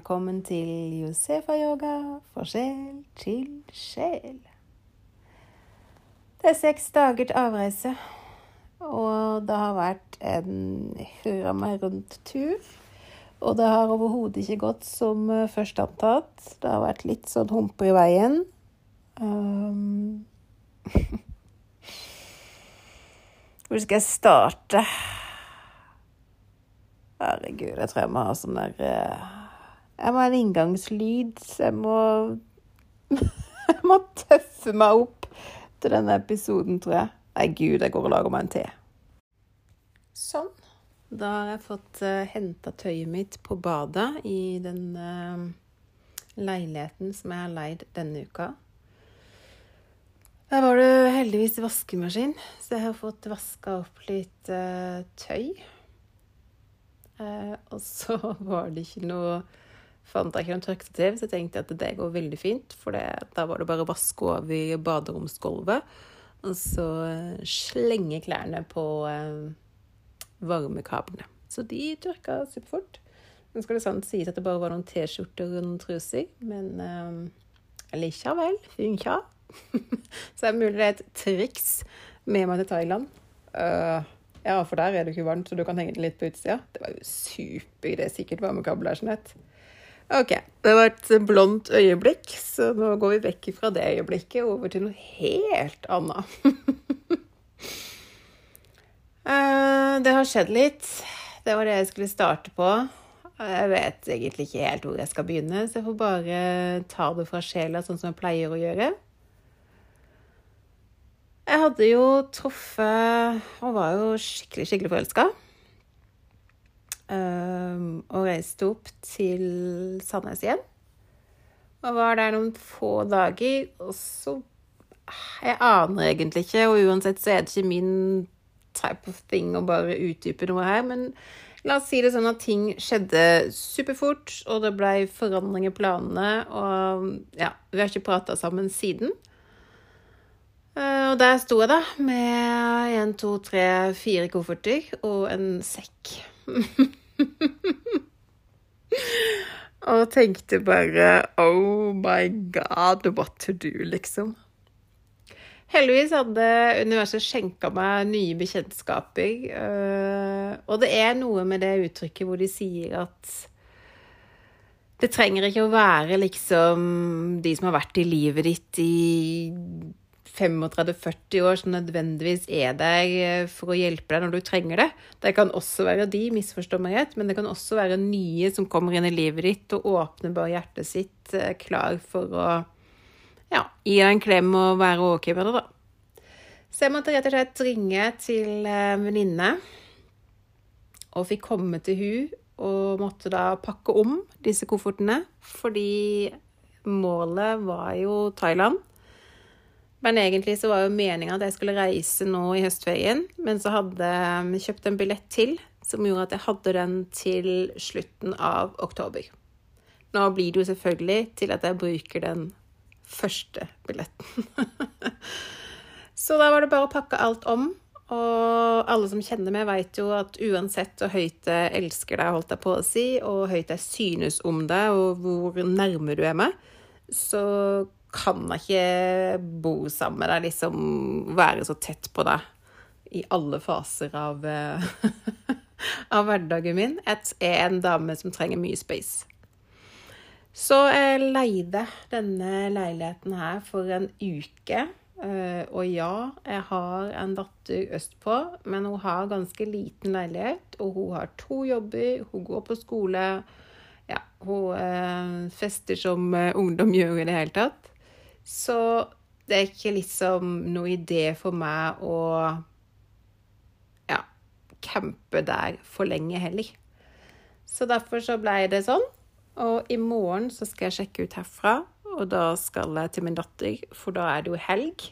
velkommen til Josefa-yoga for sjel til sjel. Det er seks dager til avreise, og det har vært en hurra meg rundt-tur. Og det har overhodet ikke gått som eh, først antatt. Det har vært litt sånn humper i veien. Um... Hvor skal jeg starte? Herregud, jeg tror jeg må ha sånn der eh, Jeg må ha en inngangslyd. Så jeg må Jeg må tøffe meg opp til denne episoden, tror jeg. Nei, gud, jeg går og lager meg en te. Sånn. Da har jeg fått uh, henta tøyet mitt på badet i den uh, leiligheten som jeg har leid denne uka. Der var det heldigvis vaskemaskin, så jeg har fått vaska opp litt uh, tøy. Eh, og så var det ikke noe Fant jeg ikke noe tørkestativ, så jeg tenkte at det går veldig fint. For det, da var det bare å vaske over baderomsgulvet. Og så eh, slenge klærne på eh, varmekablene. Så de tørka superfort. Nå skal det sant sies at det bare var noen T-skjorter og noen truser, men eh, likevel funka. så det er mulig det er et triks med meg til Thailand. Uh, ja, for der er det ikke varmt, så du kan henge det litt på utsida. Det var jo super. Det er sikkert varmekabler, Jeanette. OK. Det var et blondt øyeblikk, så nå går vi vekk fra det øyeblikket over til noe helt annet. Eh, det har skjedd litt. Det var det jeg skulle starte på. Jeg vet egentlig ikke helt hvor jeg skal begynne, så jeg får bare ta det fra sjela, sånn som jeg pleier å gjøre. Jeg hadde jo truffet og var jo skikkelig, skikkelig forelska. Um, og reiste opp til Sandnes igjen. Og var der noen få dager, og så Jeg aner egentlig ikke, og uansett så er det ikke min type of thing å bare utdype noe her, men la oss si det sånn at ting skjedde superfort, og det ble forandring i planene, og ja, vi har ikke prata sammen siden. Eh, og der sto jeg, da, med én, to, tre, fire kofferter og en sekk. og tenkte bare Oh my God, what to do, liksom. Heldigvis hadde universet skjenka meg nye bekjentskaper. Eh, og det er noe med det uttrykket hvor de sier at det trenger ikke å være liksom de som har vært i livet ditt i 35-40 år som nødvendigvis er der eh, for å hjelpe deg når du trenger det. Det kan også være de, misforstå meg rett, men det kan også være nye som kommer inn i livet ditt og åpner bare hjertet sitt, eh, klar for å ja, gi deg en klem og være ok med det, da. Så jeg måtte rett og slett ringe til en eh, venninne og fikk komme til hun og måtte da pakke om disse koffertene, fordi målet var jo Thailand. Men egentlig så var jo meninga at jeg skulle reise nå i høstferien, men så hadde jeg kjøpt en billett til som gjorde at jeg hadde den til slutten av oktober. Nå blir det jo selvfølgelig til at jeg bruker den første billetten. så da var det bare å pakke alt om. Og alle som kjenner meg, vet jo at uansett hvor høyt jeg elsker deg, holdt jeg på å si, og høyt jeg synes om deg, og hvor nærme du er meg, så kan jeg ikke bo sammen med deg, liksom være så tett på deg i alle faser av, eh, av hverdagen min. Jeg er en dame som trenger mye space. Så jeg leide denne leiligheten her for en uke. Eh, og ja, jeg har en datter østpå, men hun har ganske liten leilighet. Og hun har to jobber, hun går på skole. Ja, hun eh, fester som ungdom gjør i det hele tatt. Så det er ikke liksom noe idé for meg å ja, campe der for lenge heller. Så derfor så ble det sånn. Og i morgen så skal jeg sjekke ut herfra, og da skal jeg til min datter, for da er det jo helg.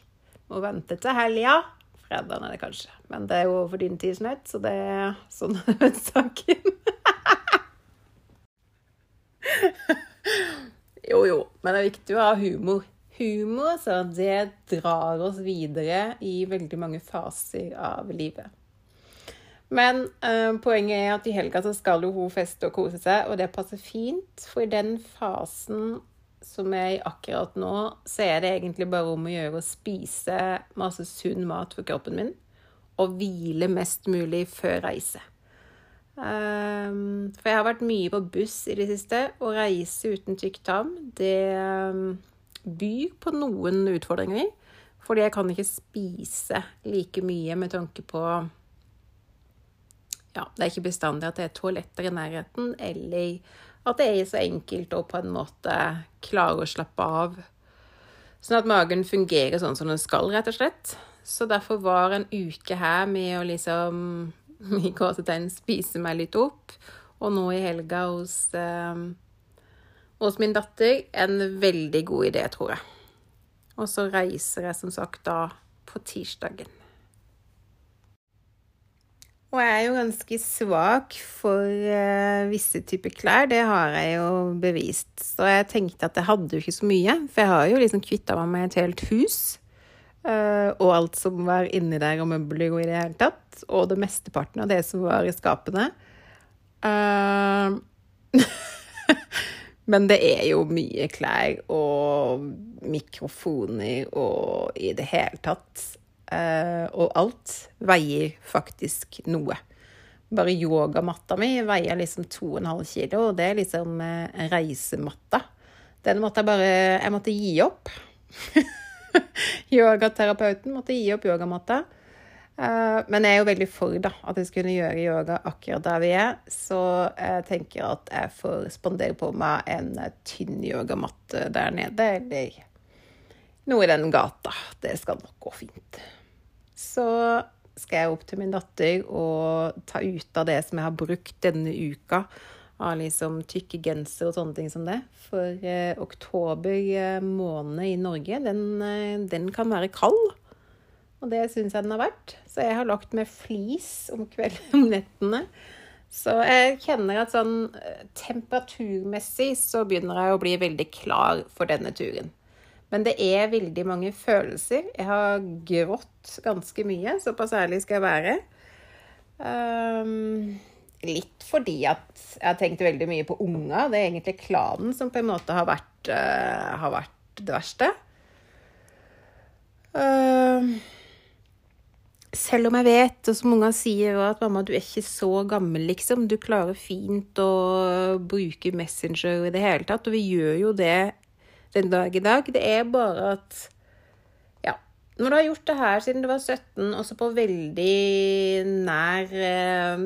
Må vente til helga. Fredag er det kanskje, men det er jo for din tid Snøyt, så det er sånn saken. jo, jo, men det er viktig å ha humor humor, så det drar oss videre i veldig mange faser av livet. Men uh, poenget er at i helga så skal jo hun feste og kose seg, og det passer fint. For i den fasen som er i akkurat nå, så er det egentlig bare om å gjøre å spise masse sunn mat for kroppen min. Og hvile mest mulig før reise. Um, for jeg har vært mye på buss i det siste. og reise uten tykktarm, det um, byr på noen utfordringer. Fordi jeg kan ikke spise like mye med tanke på Ja, det er ikke bestandig at det er toaletter i nærheten, eller at det er så enkelt å på en måte klare å slappe av. Sånn at magen fungerer sånn som den skal, rett og slett. Så derfor var en uke her med å liksom i gåsetegn spise meg litt opp. Og nå i helga hos, eh, hos min datter en veldig god idé, tror jeg. Og så reiser jeg som sagt da på tirsdagen. Og jeg er jo ganske svak for uh, visse typer klær. Det har jeg jo bevist. Så jeg tenkte at jeg hadde jo ikke så mye. For jeg har jo liksom kvitta meg med et helt hus. Uh, og alt som var inni der, og møbler og i det hele tatt. Og det mesteparten av det som var i skapene. Uh, Men det er jo mye klær og mikrofoner og i det hele tatt. Uh, og alt veier faktisk noe. Bare yogamatta mi veier liksom 2,5 kilo, og det er liksom uh, reisematta. Den måtte jeg bare Jeg måtte gi opp. Yogaterapeuten måtte gi opp yogamatta. Uh, men jeg er jo veldig for da, at jeg skulle gjøre yoga akkurat der vi er. Så jeg tenker at jeg får spandere på meg en tynn yogamatte der nede, eller noe i den gata. Det skal nok gå fint. Så skal jeg opp til min datter og ta ut av det som jeg har brukt denne uka av liksom tykke genser og sånne ting som det. For eh, oktober eh, måned i Norge, den, eh, den, kan være kald. Og det syns jeg den har vært. Så jeg har lagt med flis om kvelden om nettene. Så jeg kjenner at sånn eh, temperaturmessig så begynner jeg å bli veldig klar for denne turen. Men det er veldig mange følelser. Jeg har grått ganske mye. Såpass ærlig skal jeg være. Um, litt fordi at jeg har tenkt veldig mye på unga. Det er egentlig klanen som på en måte har vært, uh, har vært det verste. Selv om jeg vet, og som unger sier, at mamma, du er ikke så gammel, liksom. Du klarer fint å bruke Messenger i det hele tatt. Og vi gjør jo det den dag i dag. Det er bare at Ja. Når du har gjort det her siden du var 17, også på veldig nær, eh,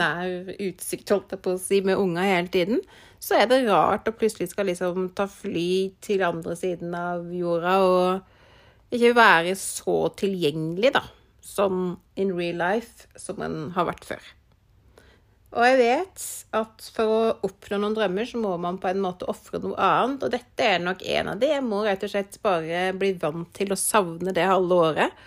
nær utsikt, holdt jeg på å si, med unger hele tiden, så er det rart å plutselig skal liksom ta fly til andre siden av jorda og ikke være så tilgjengelig, da, som in real life som en har vært før. Og jeg vet at for å oppnå noen drømmer, så må man på en måte ofre noe annet. Og dette er nok en av de. Jeg må rett og slett bare bli vant til å savne det halve året.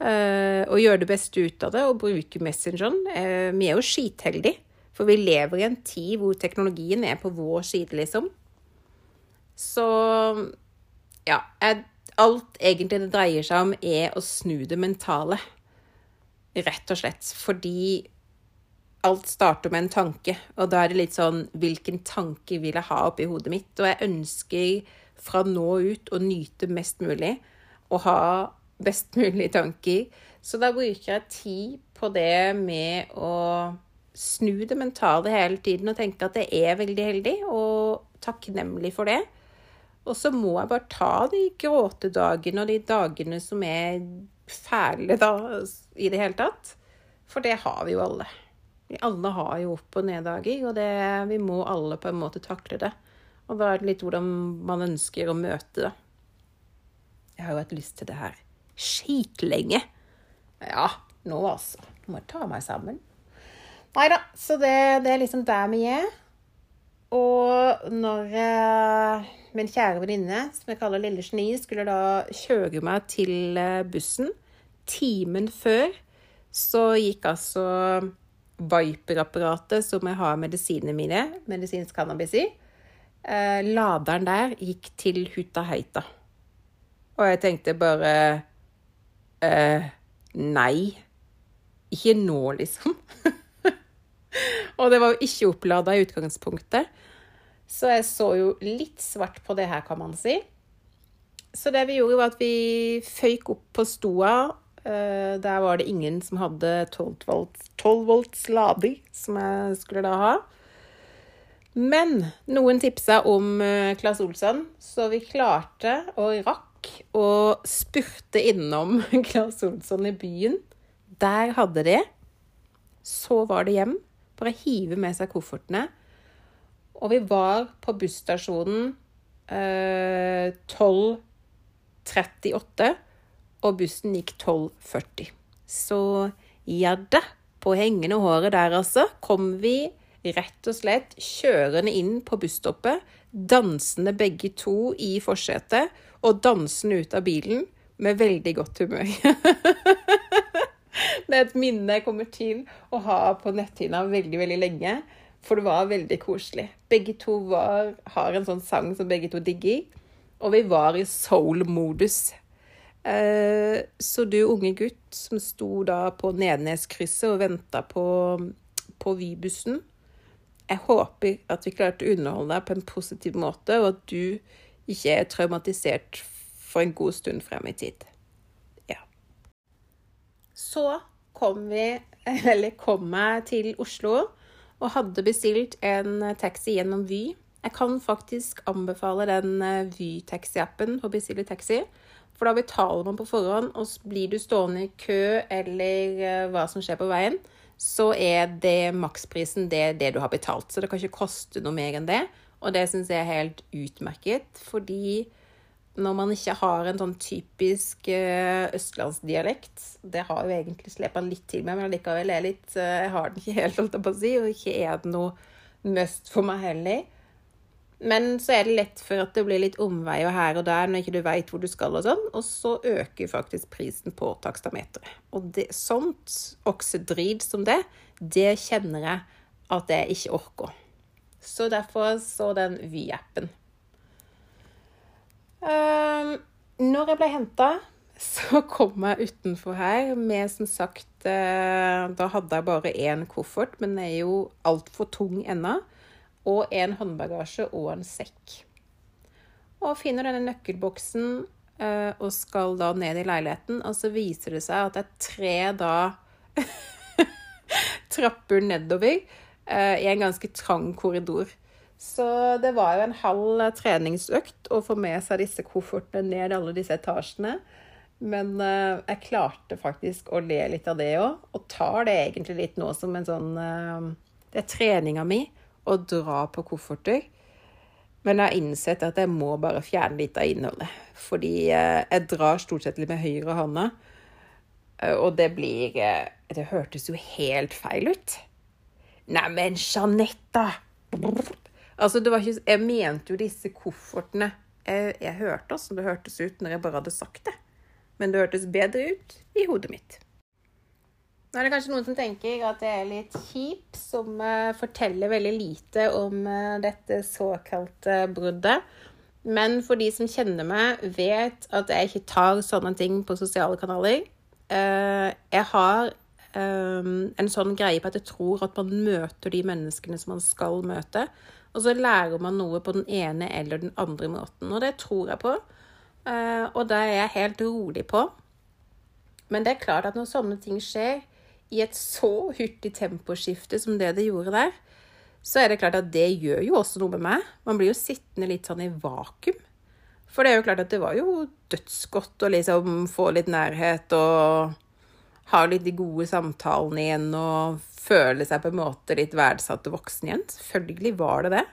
Uh, og gjøre det beste ut av det og bruke Messengeren. Uh, vi er jo skitheldige, for vi lever i en tid hvor teknologien er på vår side, liksom. Så ja. Alt egentlig det dreier seg om, er å snu det mentale. Rett og slett. Fordi alt starter med en tanke, og da er det litt sånn Hvilken tanke vil jeg ha oppi hodet mitt? Og jeg ønsker fra nå ut å nyte mest mulig og ha best mulig tanker. Så da bruker jeg tid på det med å snu det mentale hele tiden og tenke at jeg er veldig heldig og takknemlig for det. Og så må jeg bare ta de gråtedagene og de dagene som er fæle da, i det hele tatt. For det har vi jo alle. Vi alle har jo opp- og neddager, og det, vi må alle på en måte takle det. Og da er det litt hvordan man ønsker å møte det. Jeg har jo hatt lyst til det her skitlenge. Ja, nå altså. Nå må jeg ta meg sammen. Nei da, så det, det, er liksom der vi er. Og når eh, min kjære venninne, som jeg kaller Lille Geni, skulle da kjøre meg til eh, bussen timen før, så gikk altså Viper-apparatet som jeg har medisinene mine, medisinsk cannabis i, eh, laderen der gikk til Hutta Heita. Og jeg tenkte bare eh, Nei. ikke nå, liksom. og det var jo ikke opplada i utgangspunktet. Så jeg så jo litt svart på det her, kan man si. Så det vi gjorde, var at vi føyk opp på stoa. Eh, der var det ingen som hadde 12 volts, 12 volts lading, som jeg skulle da ha. Men noen tipsa om Claes eh, Olsson, så vi klarte og rakk å spurte innom Claes Olsson i byen. Der hadde de. Så var det hjem. Bare hive med seg koffertene. Og vi var på busstasjonen eh, 12.38, og bussen gikk 12.40. Så ja da, på hengende håret der, altså, kom vi rett og slett kjørende inn på busstoppet, dansende begge to i forsetet, og dansende ut av bilen med veldig godt humør. det er et minne jeg kommer til å ha på netthinna veldig, veldig lenge. For det var veldig koselig. Begge to var, har en sånn sang som begge to digger. Og vi var i soul-modus. Eh, så du unge gutt som sto da på Nedneskrysset og venta på, på Vy-bussen, jeg håper at vi klarte å underholde deg på en positiv måte, og at du ikke er traumatisert for en god stund frem i tid. Ja. Så kom vi, eller kom jeg til Oslo og hadde bestilt en taxi gjennom Vy. Jeg kan faktisk anbefale den eh, Vy-taxi-appen å bestille taxi. For da betaler man på forhånd, og blir du stående i kø eller eh, hva som skjer på veien, så er det maksprisen det, det, du har betalt. Så det kan ikke koste noe mer enn det. Og det syns jeg er helt utmerket, fordi når man ikke har en sånn typisk uh, østlandsdialekt Det har jo egentlig slepa litt til meg, men allikevel er litt uh, Jeg har den ikke helt, holdt jeg på å si, og ikke er det noe must for meg heller. Men så er det lett for at det blir litt omveier her og der når ikke du veit hvor du skal og sånn, og så øker faktisk prisen på takstameteret. Og det, sånt oksedrit som det, det kjenner jeg at jeg ikke orker. Så derfor så den Vy-appen. Um, når jeg ble henta, så kom jeg utenfor her med som sagt uh, Da hadde jeg bare én koffert, men den er jo altfor tung ennå og en håndbagasje og en sekk. Og finner denne nøkkelboksen uh, og skal da ned i leiligheten, og så viser det seg at det er tre da trapper nedover uh, i en ganske trang korridor. Så det var jo en halv treningsøkt å få med seg disse koffertene ned alle disse etasjene. Men jeg klarte faktisk å le litt av det òg, og tar det egentlig litt nå som en sånn Det er treninga mi å dra på kofferter. Men jeg har innsett at jeg må bare fjerne litt av innholdet. Fordi eh, jeg drar stort sett litt med høyre hånda, eh, og det blir eh, Det hørtes jo helt feil ut. Neimen, Jeanette, Altså, det var ikke Jeg mente jo disse koffertene Jeg, jeg hørte åssen det hørtes ut når jeg bare hadde sagt det. Men det hørtes bedre ut i hodet mitt. Nå er det kanskje noen som tenker at det er litt kjip, som uh, forteller veldig lite om uh, dette såkalte bruddet. Men for de som kjenner meg, vet at jeg ikke tar sånne ting på sosiale kanaler. Uh, jeg har en sånn greie på at jeg tror at man møter de menneskene som man skal møte. Og så lærer man noe på den ene eller den andre måten. Og det tror jeg på. og det er jeg helt rolig på. Men det er klart at når sånne ting skjer, i et så hurtig temposkifte som det det gjorde der, så er det klart at det gjør jo også noe med meg. Man blir jo sittende litt sånn i vakuum. For det er jo klart at det var jo dødsgodt å liksom få litt nærhet og ha litt de gode samtalene igjen og føle seg på en måte litt verdsatt og voksen igjen. Selvfølgelig var det det.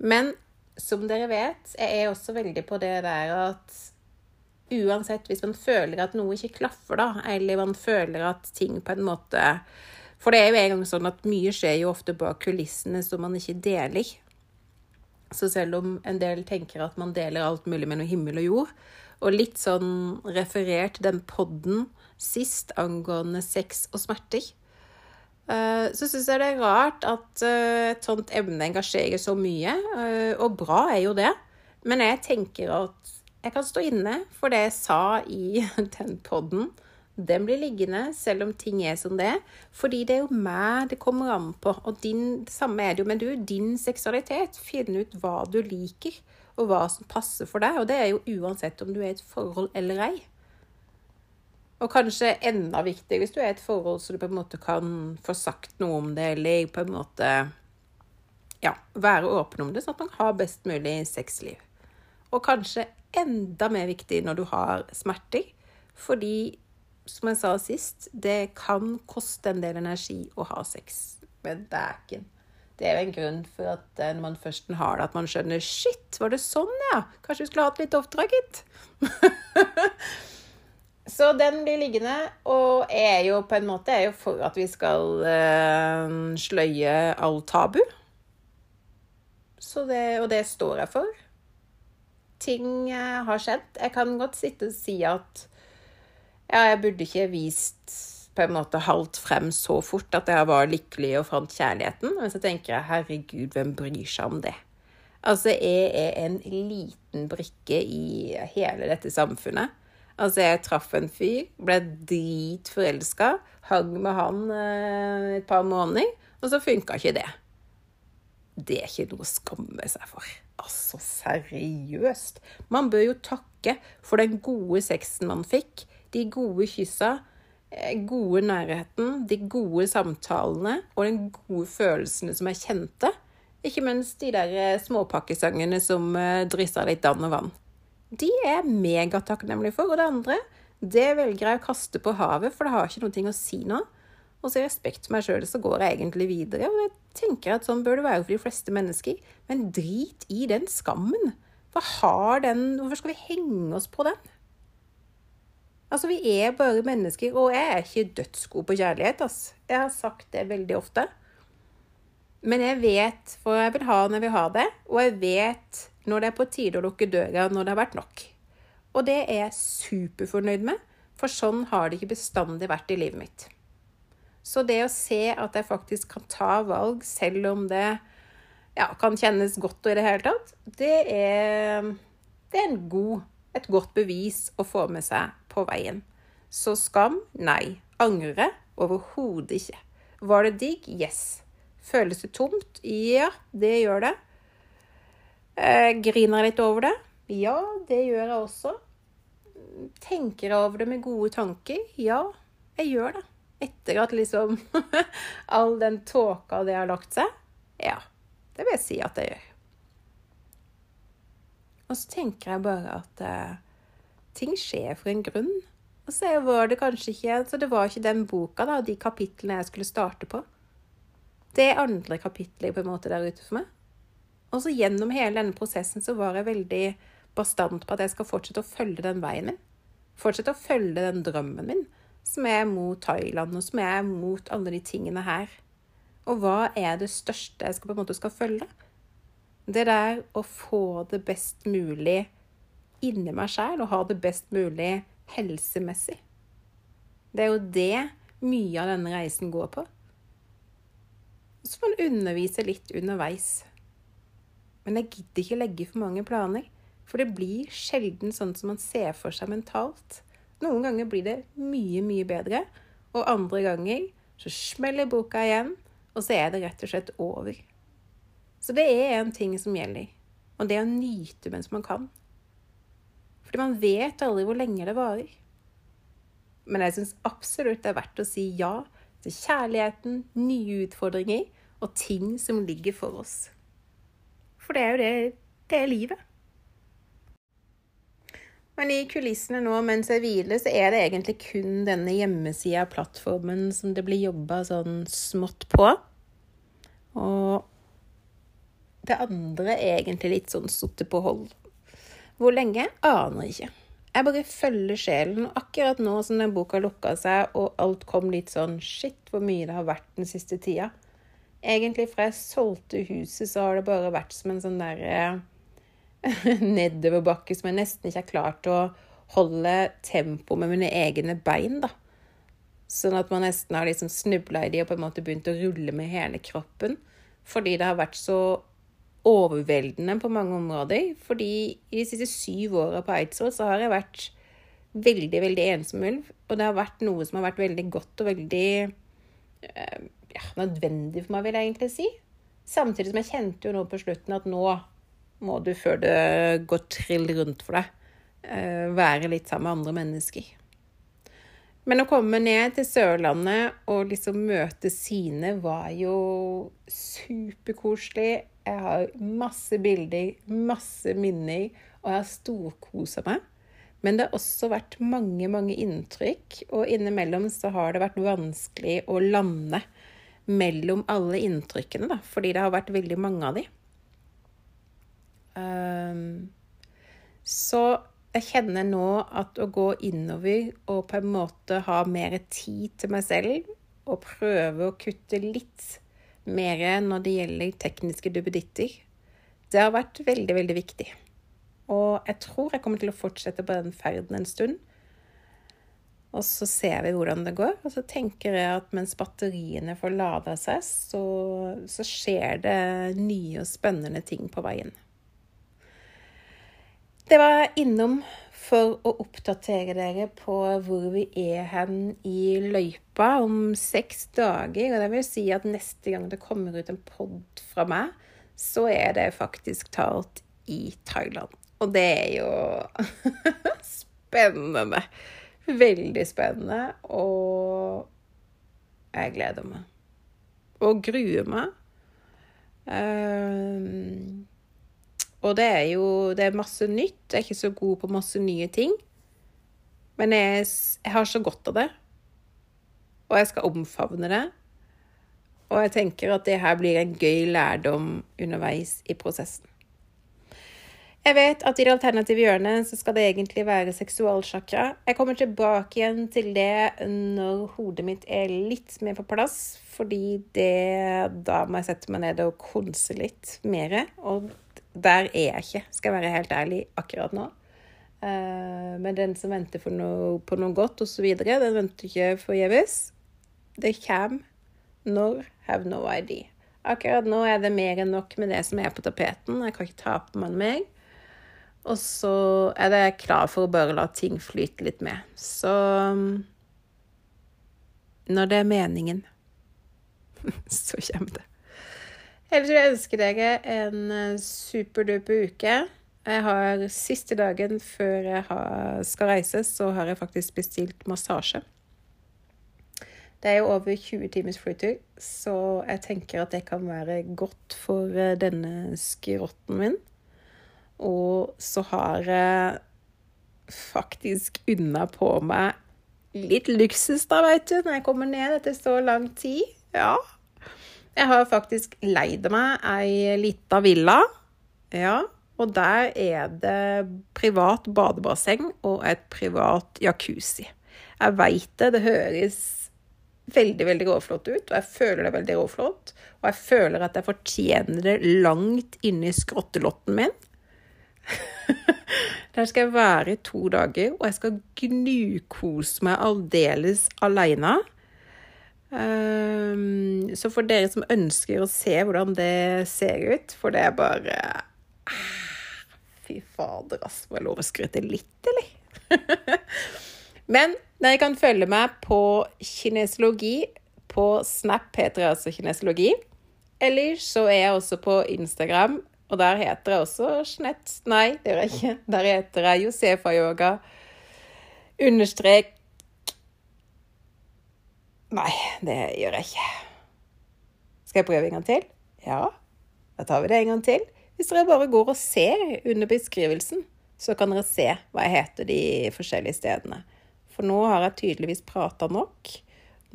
Men som dere vet, jeg er også veldig på det der at uansett hvis man føler at noe ikke klaffer, da, eller man føler at ting på en måte For det er jo en gang sånn at mye skjer jo ofte bak kulissene som man ikke deler. Så selv om en del tenker at man deler alt mulig med noe himmel og jord, og litt sånn referert den podden sist angående sex og smerter, eh, så syns jeg det er rart at eh, et sånt emne engasjerer så mye. Eh, og bra er jo det. Men jeg tenker at jeg kan stå inne for det jeg sa i den poden Den blir liggende selv om ting er som det. Fordi det er jo meg det kommer an på. Og din, det samme er det jo med du. Din seksualitet. Finne ut hva du liker, og hva som passer for deg. Og det er jo uansett om du er i et forhold eller ei. Og kanskje enda viktigere hvis du er i et forhold så du på en måte kan få sagt noe om det, eller på en måte ja, være åpen om det, sånn at man har best mulig sexliv. Og kanskje enda mer viktig når du har smerter, fordi som jeg sa sist, det kan koste en del energi å ha sex med dæken. Det er jo en grunn for at eh, når man først har det, at man skjønner Shit, var det sånn, ja? Kanskje vi skulle hatt litt oftere, gitt. Så den blir liggende, og er jo på en måte er jo for at vi skal uh, sløye all tabu. Det, og det står jeg for. Ting uh, har skjedd. Jeg kan godt sitte og si at ja, jeg burde ikke vist på en måte halvt frem så fort at jeg var lykkelig og fant kjærligheten. Men så tenker jeg herregud, hvem bryr seg om det? Altså, jeg er en liten brikke i hele dette samfunnet. Altså, jeg traff en fyr, ble dritforelska, hang med han eh, et par måneder, og så funka ikke det. Det er ikke noe å skamme seg for. Altså, seriøst. Man bør jo takke for den gode sexen man fikk, de gode kyssa, eh, gode nærheten, de gode samtalene og den gode følelsene som jeg kjente. Ikke minst de der eh, småpakkesangene som dryssa litt dann og vann de er megatakknemlige for. Og det andre, det velger jeg å kaste på havet, for det har ikke noe å si nå. Og så i respekt for meg sjøl så går jeg egentlig videre. Og jeg tenker at sånn bør det være for de fleste mennesker. Men drit i den skammen. Hva har den Hvorfor skal vi henge oss på den? Altså, vi er bare mennesker, og jeg er ikke dødsgod på kjærlighet, ass. Jeg har sagt det veldig ofte. Men jeg vet, for jeg vil ha når jeg vil ha det, og jeg vet når det er på tide å lukke døra når det har vært nok. Og det er jeg superfornøyd med, for sånn har det ikke bestandig vært i livet mitt. Så det å se at jeg faktisk kan ta valg selv om det ja, kan kjennes godt og i det hele tatt, det er, det er god, et godt bevis å få med seg på veien. Så skam? Nei. Angre? Overhodet ikke. Var det digg? Yes. Føles det tomt? Ja, det gjør det. Eh, griner jeg litt over det? Ja, det gjør jeg også. Tenker jeg over det med gode tanker? Ja, jeg gjør det. Etter at liksom all den tåka det har lagt seg? Ja, det vil jeg si at det gjør. Og så tenker jeg bare at eh, ting skjer for en grunn. Og så var det kanskje ikke Så det var ikke den boka, da, de kapitlene jeg skulle starte på. Det er andre kapitler på en måte der ute for meg. Og så gjennom hele denne prosessen så var jeg veldig bastant på at jeg skal fortsette å følge den veien min. Fortsette å følge den drømmen min, som er mot Thailand, og som er mot alle de tingene her. Og hva er det største jeg skal på en måte skal følge? Det der å få det best mulig inni meg sjæl, og ha det best mulig helsemessig. Det er jo det mye av denne reisen går på. Så får man undervise litt underveis. Men jeg gidder ikke legge for mange planer, for det blir sjelden sånn som man ser for seg mentalt. Noen ganger blir det mye, mye bedre, og andre ganger så smeller boka igjen, og så er det rett og slett over. Så det er en ting som gjelder, og det er å nyte mens man kan. Fordi man vet aldri hvor lenge det varer. Men jeg syns absolutt det er verdt å si ja til kjærligheten, nye utfordringer og ting som ligger for oss. For det er jo det Det er livet. Men i kulissene nå mens jeg hviler, så er det egentlig kun denne hjemmesida, plattformen, som det blir jobba sånn smått på. Og det andre er egentlig litt sånn sittet på hold. Hvor lenge? Aner ikke. Jeg bare følger sjelen. Og akkurat nå som den boka lukka seg, og alt kom litt sånn Shit, hvor mye det har vært den siste tida. Egentlig fra jeg solgte huset, så har det bare vært som en sånn derre eh, nedoverbakke som jeg nesten ikke har klart å holde tempo med mine egne bein, da. Sånn at man nesten har liksom snubla i de og på en måte begynt å rulle med hele kroppen. Fordi det har vært så overveldende på mange områder. Fordi i de siste syv åra på Eidsvoll så har jeg vært veldig, veldig ensom ulv. Og det har vært noe som har vært veldig godt og veldig eh, ja, nødvendig for meg, vil jeg egentlig si. Samtidig som jeg kjente jo nå på slutten at nå må du, før det går trill rundt for deg, eh, være litt sammen med andre mennesker. Men å komme ned til Sørlandet og liksom møte sine var jo superkoselig. Jeg har masse bilder, masse minner, og jeg har storkosa meg. Men det har også vært mange, mange inntrykk, og innimellom så har det vært vanskelig å lande mellom alle inntrykkene, da, fordi det har vært veldig mange av de. Um, så jeg kjenner nå at å gå innover og på en måte ha mer tid til meg selv, og prøve å kutte litt mer når det gjelder tekniske duppeditter, det har vært veldig, veldig viktig. Og jeg tror jeg kommer til å fortsette på den ferden en stund. Og så ser vi hvordan det går. Og så tenker jeg at mens batteriene får lada seg, så, så skjer det nye og spennende ting på veien. Det var innom for å oppdatere dere på hvor vi er hen i løypa om seks dager. Og det vil si at neste gang det kommer ut en pod fra meg, så er det faktisk talt i Thailand. Og det er jo spennende. Veldig spennende. Og jeg gleder meg. Og gruer meg. Um, og det er jo det er masse nytt. Jeg er ikke så god på masse nye ting. Men jeg, jeg har så godt av det. Og jeg skal omfavne det. Og jeg tenker at det her blir en gøy lærdom underveis i prosessen. Jeg vet at i det alternative hjørnet så skal det egentlig være seksualsjakra. Jeg kommer tilbake igjen til det når hodet mitt er litt mer på plass, fordi det Da må jeg sette meg ned og konse litt mer. Og der er jeg ikke, skal jeg være helt ærlig, akkurat nå. Uh, men den som venter noe, på noe godt osv., den venter ikke forgjeves. Det kommer når have no ID. Akkurat nå er det mer enn nok med det som er på tapeten. Jeg kan ikke ta på meg meg. Og så er det klar for å bare la ting flyte litt med. Så Når det er meningen, så kommer det. Ellers vil jeg ønske dere en eh, superduper uke. Jeg har Siste dagen før jeg skal reise, så har jeg faktisk bestilt massasje. Det er jo over 20 timers flytur, så jeg tenker at det kan være godt for eh, denne skrotten min. Og så har jeg faktisk unna på meg litt luksus, da, veit du, når jeg kommer ned etter så lang tid. Ja, jeg har faktisk leid meg ei lita villa. Ja, og der er det privat badebasseng og et privat jacuzzi. Jeg veit det, det høres veldig, veldig råflott ut, og jeg føler det veldig råflott. Og jeg føler at jeg fortjener det langt inni skrottelotten min. Der skal jeg være i to dager, og jeg skal gnukose meg aldeles aleine. Um, så for dere som ønsker å se hvordan det ser ut, for det er bare ah, Fy fader, ass. Må jeg lov å skryte litt, eller? Men dere kan følge meg på kinesologi på Snap, heter jeg altså kinesologi. Eller så er jeg også på Instagram, og der heter jeg også Snett Nei, det gjør jeg ikke. Der heter jeg Josefa Yoga understrek Nei, det gjør jeg ikke. Skal jeg prøve en gang til? Ja, da tar vi det en gang til. Hvis dere bare går og ser under beskrivelsen, så kan dere se hva jeg heter de forskjellige stedene. For nå har jeg tydeligvis prata nok.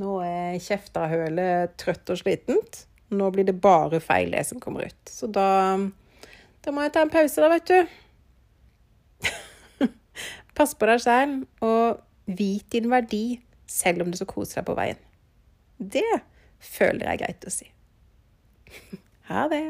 Nå er kjeftahølet trøtt og slitent. Nå blir det bare feil, det som kommer ut. Så da, da må jeg ta en pause, da, vet du. Pass på deg selv, og vit din verdi selv om du så koser deg på veien. Det føler jeg greit å si. Ha det.